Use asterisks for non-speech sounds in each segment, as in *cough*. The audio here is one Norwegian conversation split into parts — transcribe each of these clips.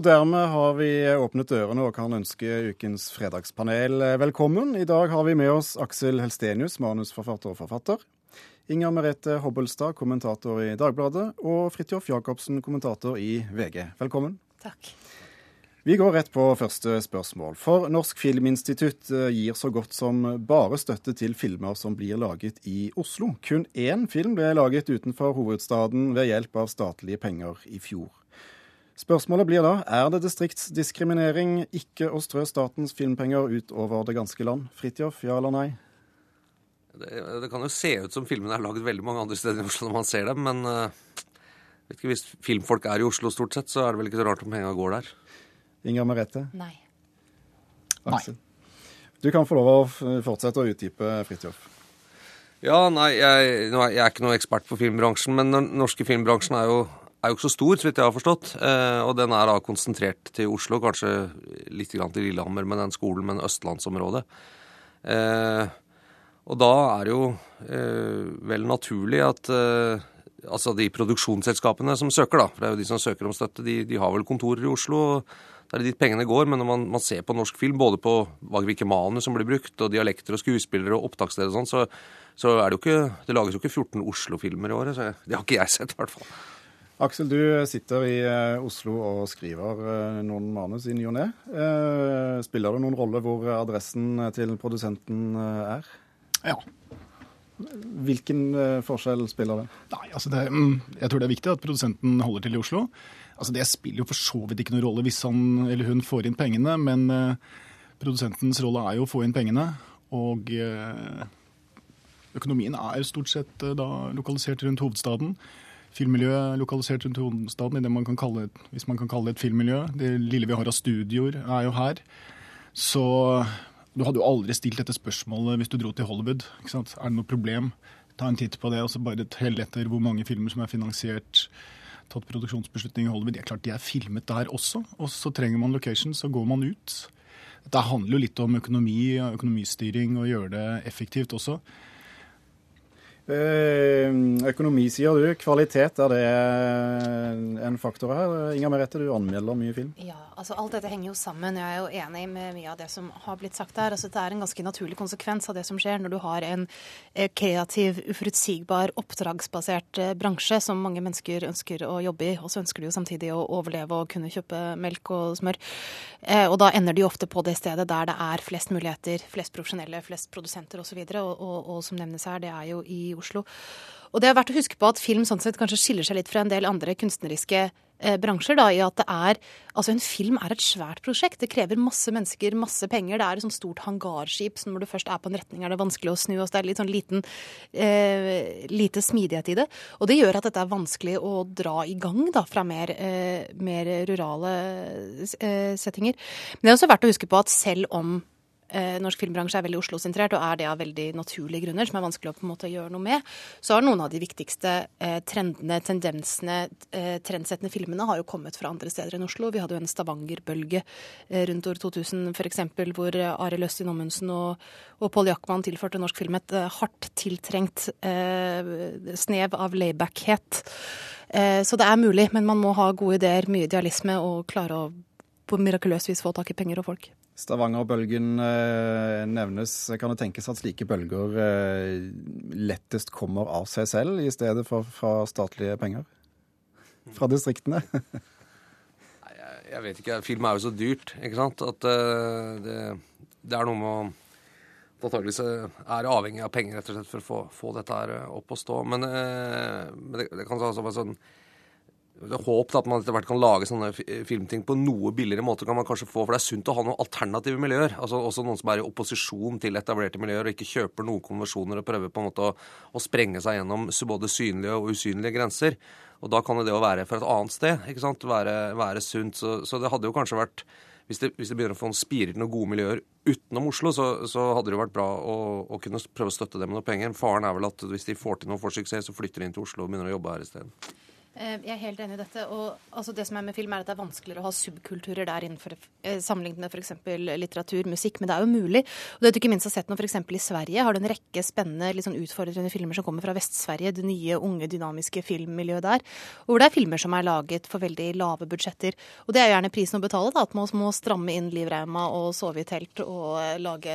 Og dermed har vi åpnet dørene og kan ønske ukens fredagspanel velkommen. I dag har vi med oss Aksel Helstenius, manusforfatter og forfatter. Inger Merete Hobbelstad, kommentator i Dagbladet. Og Fridtjof Jacobsen, kommentator i VG. Velkommen. Takk. Vi går rett på første spørsmål. For Norsk Filminstitutt eh, gir så godt som bare støtte til filmer som blir laget i Oslo. Kun én film ble laget utenfor hovedstaden ved hjelp av statlige penger i fjor. Spørsmålet blir da er det distriktsdiskriminering ikke å strø statens filmpenger utover det ganske land. Fridtjof, ja eller nei? Det, det, kan jo se ut som filmene er lagd veldig mange andre steder i Oslo når man ser dem, men uh, vet ikke, hvis filmfolk er i Oslo stort sett, så er det vel ikke så rart om penga går der. Inger Merete? Nei. Aksel? Du kan få lov å fortsette å utdype, Fridtjof. Ja, nei, jeg, jeg, er ikke noe ekspert på filmbransjen, men den norske filmbransjen er jo er jo ikke så stor, så vidt jeg har forstått. Eh, og den er da konsentrert til Oslo, kanskje litt til Lillehammer med den skolen, men østlandsområdet. Eh, og da er det jo eh, vel naturlig at altså de produksjonsselskapene som søker, da, for det er jo de som søker om støtte, de, de har vel kontorer i Oslo. det er dit pengene går, men når man, man ser på norsk film, både på hvilke manus som blir brukt, og dialekter og skuespillere og opptakssteder og sånn, så, så, er det jo ikke Det lages jo ikke 14 Oslo-filmer i året. så Det har ikke jeg sett, i hvert fall. Aksel, du sitter i eh, Oslo og skriver eh, noen manus i ny og ne. Eh, spiller det noen rolle hvor adressen til produsenten er? Ja. Hvilken forskjell spiller det? Nei, altså det, mm, Jeg tror det er viktig at produsenten holder til i Oslo. Altså Det spiller jo for så vidt ikke noen rolle hvis han eller hun får inn pengene, men produsentens rolle er jo å få inn pengene. Og økonomien er stort sett da lokalisert rundt hovedstaden filmmiljø lokalisert rundt hovedstaden, i det man kan kalle, hvis man kan kalle det et filmmiljø. Det lille vi har av studioer, er jo her. Så du hadde jo aldri stilt dette spørsmålet hvis du dro til Hollywood. ikke sant? Er det noe problem? Ta en titt på det, og så bare tell etter hvor mange filmer som er finansiert. Tatt produksjonsbeslutning i Hollywood. Det er klart de er filmet der også. Og så trenger man location, så går man ut. Dette handler jo litt om økonomi, økonomistyring og gjøre det effektivt også. Eh, økonomi, sier du. Kvalitet, er det en faktor her? Inger Merete, du anmelder mye film. Ja, altså alt dette henger jo sammen. Jeg er jo enig med mye av det som har blitt sagt her. Altså, det er en ganske naturlig konsekvens av det som skjer når du har en eh, kreativ, uforutsigbar, oppdragsbasert eh, bransje som mange mennesker ønsker å jobbe i. Og så ønsker de jo samtidig å overleve og kunne kjøpe melk og smør. Og da ender de ofte på det stedet der det er flest muligheter, flest profesjonelle, flest produsenter osv. Og, og, og, og som nevnes her, det er jo i Oslo. Og det er verdt å huske på at film sånn sett kanskje skiller seg litt fra en del andre kunstneriske eh, bransjer, da, i at det er Altså, en film er et svært prosjekt. Det krever masse mennesker, masse penger. Det er et sånt stort hangarskip, så når du først er på en retning, er det vanskelig å snu. Og så det er litt sånn liten eh, lite smidighet i det. Og det gjør at dette er vanskelig å dra i gang da, fra mer, eh, mer rurale eh, settinger. Men det er også verdt å huske på at selv om norsk filmbransje er veldig Oslo-sentrert, og er det av veldig naturlige grunner, som er vanskelig å på en måte gjøre noe med, så har noen av de viktigste eh, trendene, tendensene, eh, trendsettende filmene har jo kommet fra andre steder enn Oslo. Vi hadde jo en Stavanger-bølge eh, rundt år 2000 f.eks., hvor eh, Arild Østin Ommundsen og, og Pål Jackman tilførte norsk film et eh, hardt tiltrengt snev av laybackhet. Så det er mulig, men man må ha gode ideer, mye idealisme og klare å på mirakuløst vis få tak i penger og folk. Stavanger-bølgen eh, nevnes. Kan det tenkes at slike bølger eh, lettest kommer av seg selv, i stedet for fra statlige penger? Fra distriktene? *laughs* jeg, vet ikke. Film er jo så dyrt, ikke sant, at uh, det, det, er noe med å Antakeligvis er avhengig av penger rett og slett for å få, få dette her opp og stå. Men, men det, det, kan altså være sånn håp at man etter hvert kan lage sånne filmting på noe billigere måte. kan man kanskje få, For det er sunt å ha noen alternative miljøer. altså Også noen som er i opposisjon til etablerte miljøer og ikke kjøper noen konvensjoner og prøver på en måte å, å sprenge seg gjennom både synlige og usynlige grenser. Og da kan det å være fra et annet sted ikke sant, være, være sunt. Så, så, det hadde jo kanskje vært hvis det, hvis det begynner å få en spirer noen gode miljøer utenom Oslo, så, så, hadde det jo vært bra å, å, kunne prøve å støtte dem med noe penger. Faren er vel at hvis de får til noe for suksess, så flytter de inn til Oslo og begynner å jobbe her isteden. Eh, jeg er helt enig i dette. og altså, Det som er med film, er at det er vanskeligere å ha subkulturer der innenfor, eh, sammenlignet med f.eks. litteratur, musikk. Men det er jo mulig. Og det du ikke minst har sett nå f.eks. i Sverige, har du en rekke spennende, litt sånn utfordrende filmer som kommer fra Vest-Sverige. Det nye, unge, dynamiske filmmiljøet der. Hvor det er filmer som er laget for veldig lave budsjetter. Og det er jo gjerne prisen å betale, da, at man må stramme inn livreima og sove i telt og uh, lage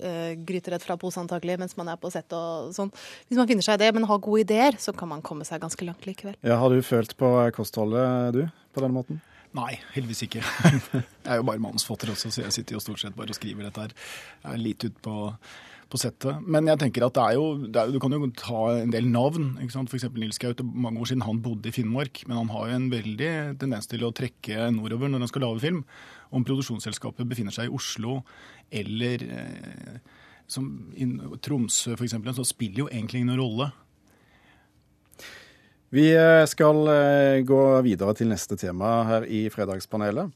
øh, gryterett fra pose antagelig mens man er på sett og sånn. Hvis man finner seg i det, men har gode ideer, så kan man komme seg ganske langt likevel. Ja, har du følt på kostholdet, du, på den måten? Nei, heldigvis ikke. *laughs* Jeg er jo bare manusforfatter også, så jeg sitter jo stort sett bare og skriver dette her. Jeg er litt ute på, på settet. Men jeg tenker at det er jo, det er, du kan jo ta en del navn. ikke sant? F.eks. Nils Gaute. Mange år siden han bodde i Finnmark, men han har jo en veldig tendens til å trekke nordover når han skal lage film. Om produksjonsselskapet befinner seg i Oslo eller eh, som in, Tromsø f.eks., så spiller jo egentlig ingen rolle. Vi eh, skal eh, gå videre til neste tema her i Fredagspanelet.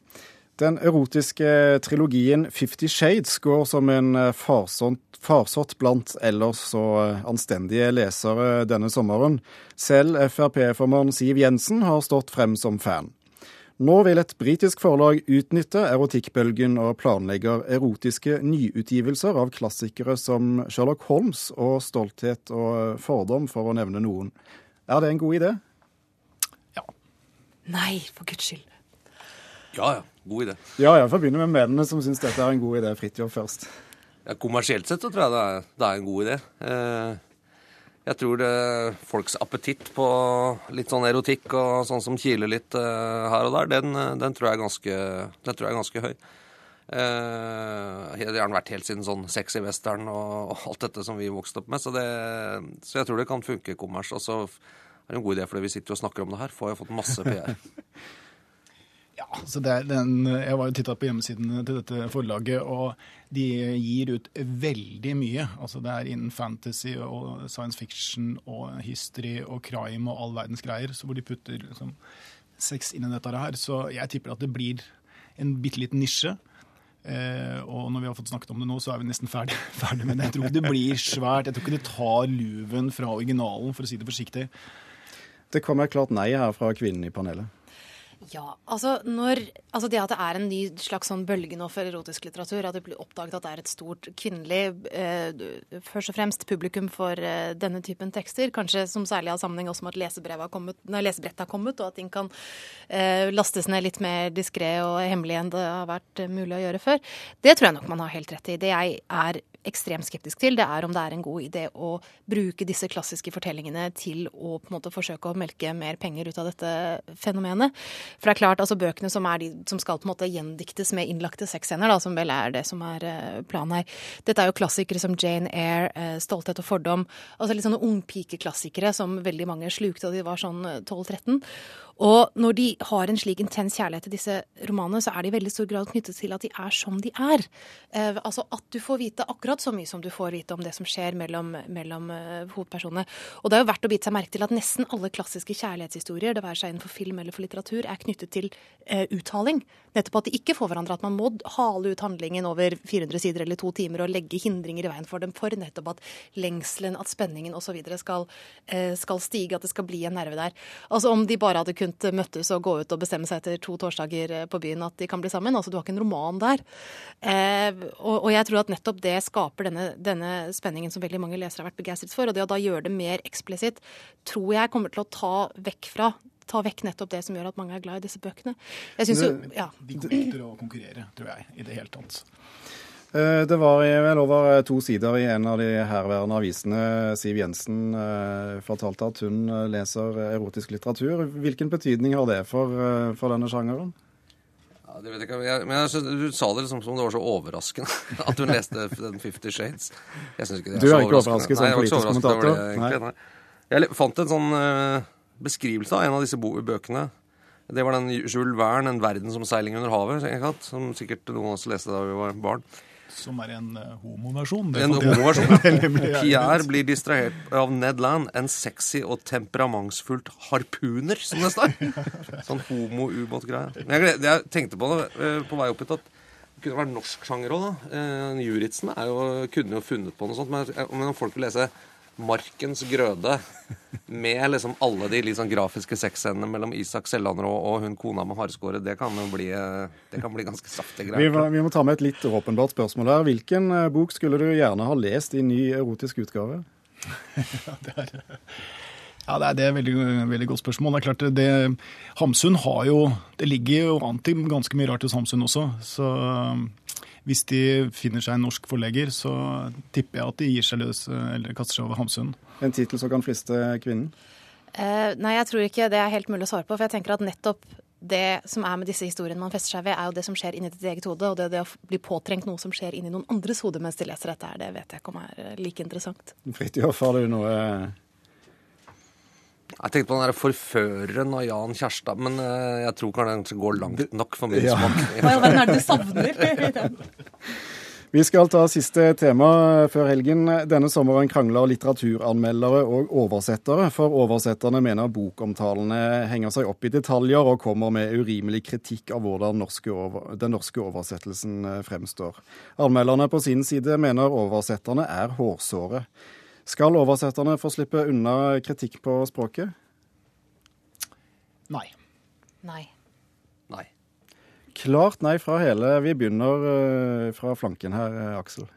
Den erotiske trilogien Fifty Shades går som en eh, farsott blant ellers så anstendige lesere denne sommeren. Selv Frp-formann Siv Jensen har stått frem som fan. Nå vil et britisk forlag utnytte erotikkbølgen og planlegger erotiske nyutgivelser av klassikere som Sherlock Holmes og Stolthet og fordom, for å nevne noen. Er det en god idé? Ja. Nei, for guds skyld. Ja ja, god idé. Ja, jeg får begynne med mennene som syns dette er en god idé. Fridtjof først. Ja, kommersielt sett så tror jeg det er, det er en god idé. Eh, jeg tror det, folks appetitt på litt sånn erotikk og sånn som kiler litt eh, her og der, den, den, tror jeg er ganske, den tror jeg er ganske høy. Eh, det har den vært helt siden sånn sexy western og, og, alt dette som vi vokste opp med. Så, det, så jeg tror det kan funke kommers. Og så er det en god idé, fordi vi sitter og snakker om det her. Får jeg fått masse PR. *laughs* ja, så den, Jeg var jo titta på hjemmesiden til dette forlaget, og de gir ut veldig mye. Altså Det er innen fantasy og science fiction og history og crime og all verdens greier, så hvor de putter liksom, sex inn i dette her. Så jeg tipper at det blir en bitte liten nisje. Eh, og når vi har fått snakket om det nå, så er vi nesten ferdig, *laughs* ferdig med det. Jeg tror ikke det *laughs* blir svært. Jeg tror ikke det tar luven fra originalen, for å si det forsiktig. Det kommer et klart nei her fra kvinnen i panelet. Ja, altså, når, altså Det at det er en ny slags sånn bølge nå for erotisk litteratur, at det blir oppdaget at det er et stort kvinnelig eh, først og fremst publikum for eh, denne typen tekster, kanskje som særlig har sammenheng også med at lesebrettet har kommet, og at ting kan eh, lastes ned litt mer diskré og hemmelig enn det har vært eh, mulig å gjøre før, det tror jeg nok man har helt rett i. Det jeg er ekstremt skeptisk til, det er om det er en god idé å bruke disse klassiske fortellingene til å på en måte forsøke å melke mer penger ut av dette fenomenet. For det er klart, altså Bøkene som, de, som skal på en måte gjendiktes med innlagte sexscener, som vel er det som er eh, planen her. Dette er jo klassikere som Jane Eyre, eh, 'Stolthet og fordom'. altså Litt sånne ungpikeklassikere som veldig mange slukte da de var sånn 12-13. Og når de har en slik intens kjærlighet til disse romanene, så er de i veldig stor grad knyttet til at de er som de er. Eh, altså at du får vite akkurat så mye som du får vite om det som skjer mellom, mellom uh, hovedpersonene. Og det er jo verdt å bite seg merke til at nesten alle klassiske kjærlighetshistorier, det være seg innenfor film eller for litteratur, er knyttet til uh, uttaling. Nettopp at de ikke får hverandre. At man må hale ut handlingen over 400 sider eller to timer og legge hindringer i veien for dem for nettopp at lengselen, at spenningen osv. Skal, uh, skal stige, at det skal bli en nerve der. Altså om de bare hadde kunnet kunnet møttes og gå ut og bestemme seg etter to torsdager eh, på byen at de kan bli sammen. Altså, du har ikke en roman der. Eh, og, og, jeg tror at nettopp det skaper denne, denne, spenningen som veldig mange lesere har vært begeistret for. Og det å da gjøre det mer eksplisitt tror jeg kommer til å ta vekk fra ta vekk nettopp det som gjør at mange er glad i disse bøkene. Jeg synes jo, ja. De kommer til å konkurrere, tror jeg, i det hele tatt. Eh, det var vel over eh, to sider i en av de herværende avisene Siv Jensen eh, fortalte at hun leser erotisk litteratur. Hvilken betydning har det for, for denne sjangeren? Ja, det vet jeg ikke, jeg, men jeg synes, Du sa det liksom som det var så overraskende *laughs* at hun leste den Fifty Shades. Jeg synes ikke det er du er ikke overrasket som politisk kommentator? Nei. Nei. Jeg fant en sånn beskrivelse av en av disse bøkene. Det var den Jules Verne, 'En verden som seiling under havet', som sikkert noen av oss leste da vi var barn. Som er en uh, homoversjon. En homoversjon. Pierre *laughs* blir distrahert av Ned Land, en sexy og temperamentsfullt harpuner, som det står. *laughs* Sånn homo-ubåtgreie. Jeg, jeg, tenkte på det uh, på vei opp hit, at det kunne vært norsk sjanger òg, da. Uh, Juritzen jo, kunne jo funnet på noe sånt. Men om folk vil lese Markens grøde med liksom alle de liksom grafiske sexscenene mellom Isak Sellander og, og hun kona med hareskåret, det kan jo bli, det kan bli ganske saftige Vi, greier. må- vi må ta med et litt åpenbart spørsmål her. Hvilken eh, bok skulle du gjerne ha lest i ny erotisk utgave? *laughs* Ja, Det er, det er et veldig, veldig godt spørsmål. Det er klart, det, Hamsun har jo Det ligger jo an til ganske mye rart hos Hamsun også. Så hvis de finner seg en norsk forlegger, så tipper jeg at de gir seg løs eh, eller kaster seg over Hamsun. En tittel som kan friste kvinnen? Eh, nei, jeg tror ikke det er helt mulig å svare på. For jeg tenker at nettopp det som er med disse historiene man fester seg ved, er jo det som skjer inni ditt eget hode. Og det, det å bli påtrengt noe som skjer inni noen andres hode mens de leser dette her, det vet jeg ikke om er eh, like interessant. Fridtjof, har du noe Jeg tenkte på den der forføreren av Jan Kjærstad, men eh, jeg tror kanskje den går langt nok for min Ja. smak. Hva i all verden er det du savner? *laughs* *laughs* Vi skal ta siste tema før helgen. Denne sommeren krangler litteraturanmeldere og oversettere, for oversetterne mener bokomtalene henger seg opp i detaljer og kommer med urimelig kritikk av hvordan norske over, den norske oversettelsen eh, fremstår. Anmelderne på sin side mener oversetterne er hårsåre. Skal oversetterne få slippe unna kritikk på språket? Nei. Nei. Nei. Klart nei fra hele. Vi begynner eh, fra flanken her, eh, Aksel.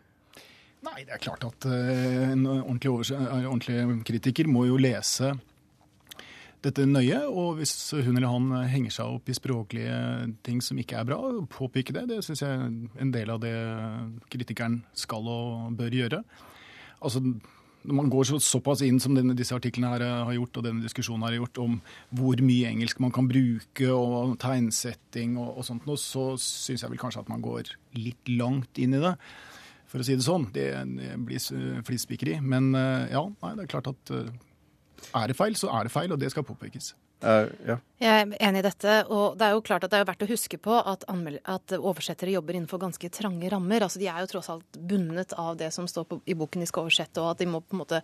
Nei, det er klart at eh, en ordentlig, ordentlig kritiker må jo lese dette nøye, og hvis hun eller han henger seg opp i språklige ting som ikke er bra, påpeke det. Det syns jeg er en del av det kritikeren skal og bør gjøre. Altså, når man går så, såpass inn som denne, disse artiklene her eh, har gjort, og denne diskusjonen her har gjort, om hvor mye engelsk man kan bruke, og tegnsetting og, og sånt, noe, så syns jeg vel kanskje at man går litt langt inn i det for å si det sånn. Det, det blir s- Men eh, ja, nei, det er klart at eh, er det feil, så er det feil, og det skal påpekes. Uh, ja. Jeg er enig i dette, og det er jo klart at det er verdt å huske på at, at oversettere jobber innenfor ganske trange rammer. Altså De er jo tross alt bundet av det som står på, i boken de skal oversette, og at de må på en måte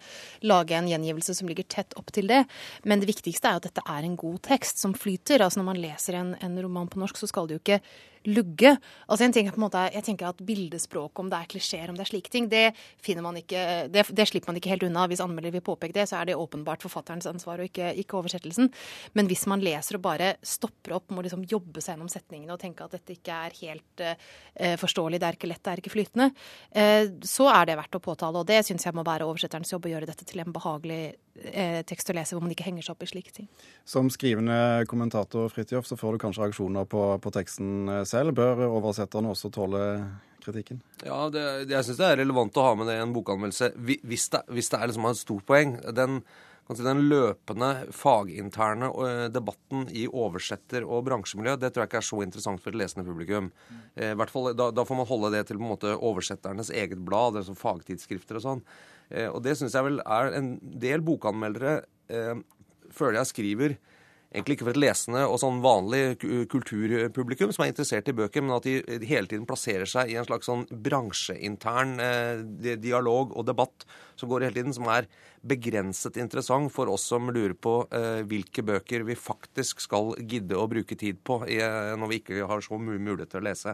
lage en gjengivelse som ligger tett opp til det. Men det viktigste er jo at dette er en god tekst som flyter. Altså Når man leser en, en roman på norsk, så skal det jo ikke lugge. Altså en ting er på en måte, Jeg tenker at bildespråk, om det er klisjeer, om det er slike ting, det finner man ikke, det, det slipper man ikke helt unna. Hvis anmelder vil påpeke det, så er det åpenbart forfatterens ansvar, og ikke, ikke oversettelsen. Men hvis man leser og bare stopper opp, må liksom jobbe seg gjennom setningene og tenke at dette ikke er helt uh, forståelig, det er ikke lett, det er ikke flytende, uh, så er det verdt å påtale. Og det syns jeg må være oversetterens jobb å gjøre dette til en behagelig uh, tekst å lese, hvor man ikke henger seg opp i slike ting. Som skrivende kommentator Fridtjof, så får du kanskje reaksjoner på, på teksten selv. Bør oversetterne også tåle kritikken? Ja, det, det- jeg syns det er relevant å ha med det i en bokanmeldelse hvis det, hvis det er liksom et stort poeng. Den, si, den løpende faginterne debatten i oversetter- og bransjemiljø, det tror jeg ikke er så interessant for et lesende publikum. Eh, hvert fall, da, da får man holde det til på en måte oversetternes eget blad, altså fagtidsskrifter og sånn. Eh, og det syns jeg vel er en del bokanmeldere eh, føler jeg skriver Egentlig ikke for et lesende og sånn vanlig kulturpublikum som er interessert i bøker, men at de hele tiden plasserer seg i en slags sånn bransjeintern eh, dialog og debatt som går hele tiden, som er begrenset interessant for oss som lurer på eh, hvilke bøker vi faktisk skal gidde å bruke tid på eh, når vi ikke har så mye mulighet til å lese.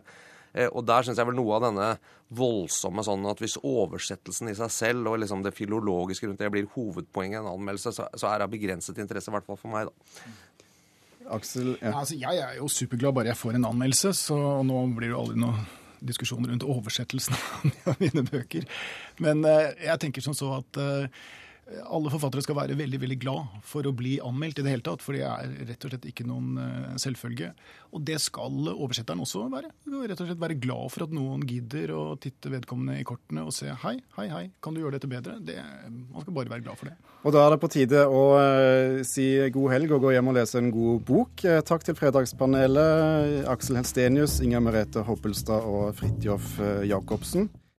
Eh, Og der syns jeg vel noe av denne voldsomme sånn at hvis oversettelsen i seg selv og liksom det filologiske rundt det blir hovedpoenget i en anmeldelse, så, så er det av begrenset interesse, i hvert fall for meg, da. Aksel, Ja, altså, jeg er jo superglad bare jeg får en anmeldelse, så nå blir det jo aldri noe diskusjon rundt oversettelsen *laughs* av mine bøker. Men eh, jeg tenker som så at eh, alle forfattere skal være veldig veldig glad for å bli anmeldt i det hele tatt, for det er rett og slett ikke noen eh, selvfølge. Og det skal oversetteren også være. Rett og slett være glad for at noen gidder å titte vedkommende i kortene og se hei, hei, hei, kan du gjøre dette bedre? Det, man skal bare være glad for det. Og da er det på tide å eh, si god helg og gå hjem og lese en god bok. Eh, takk til Fredagspanelet, Aksel Helstenius, Inger Merete Hoppelstad og Fridtjof Jacobsen.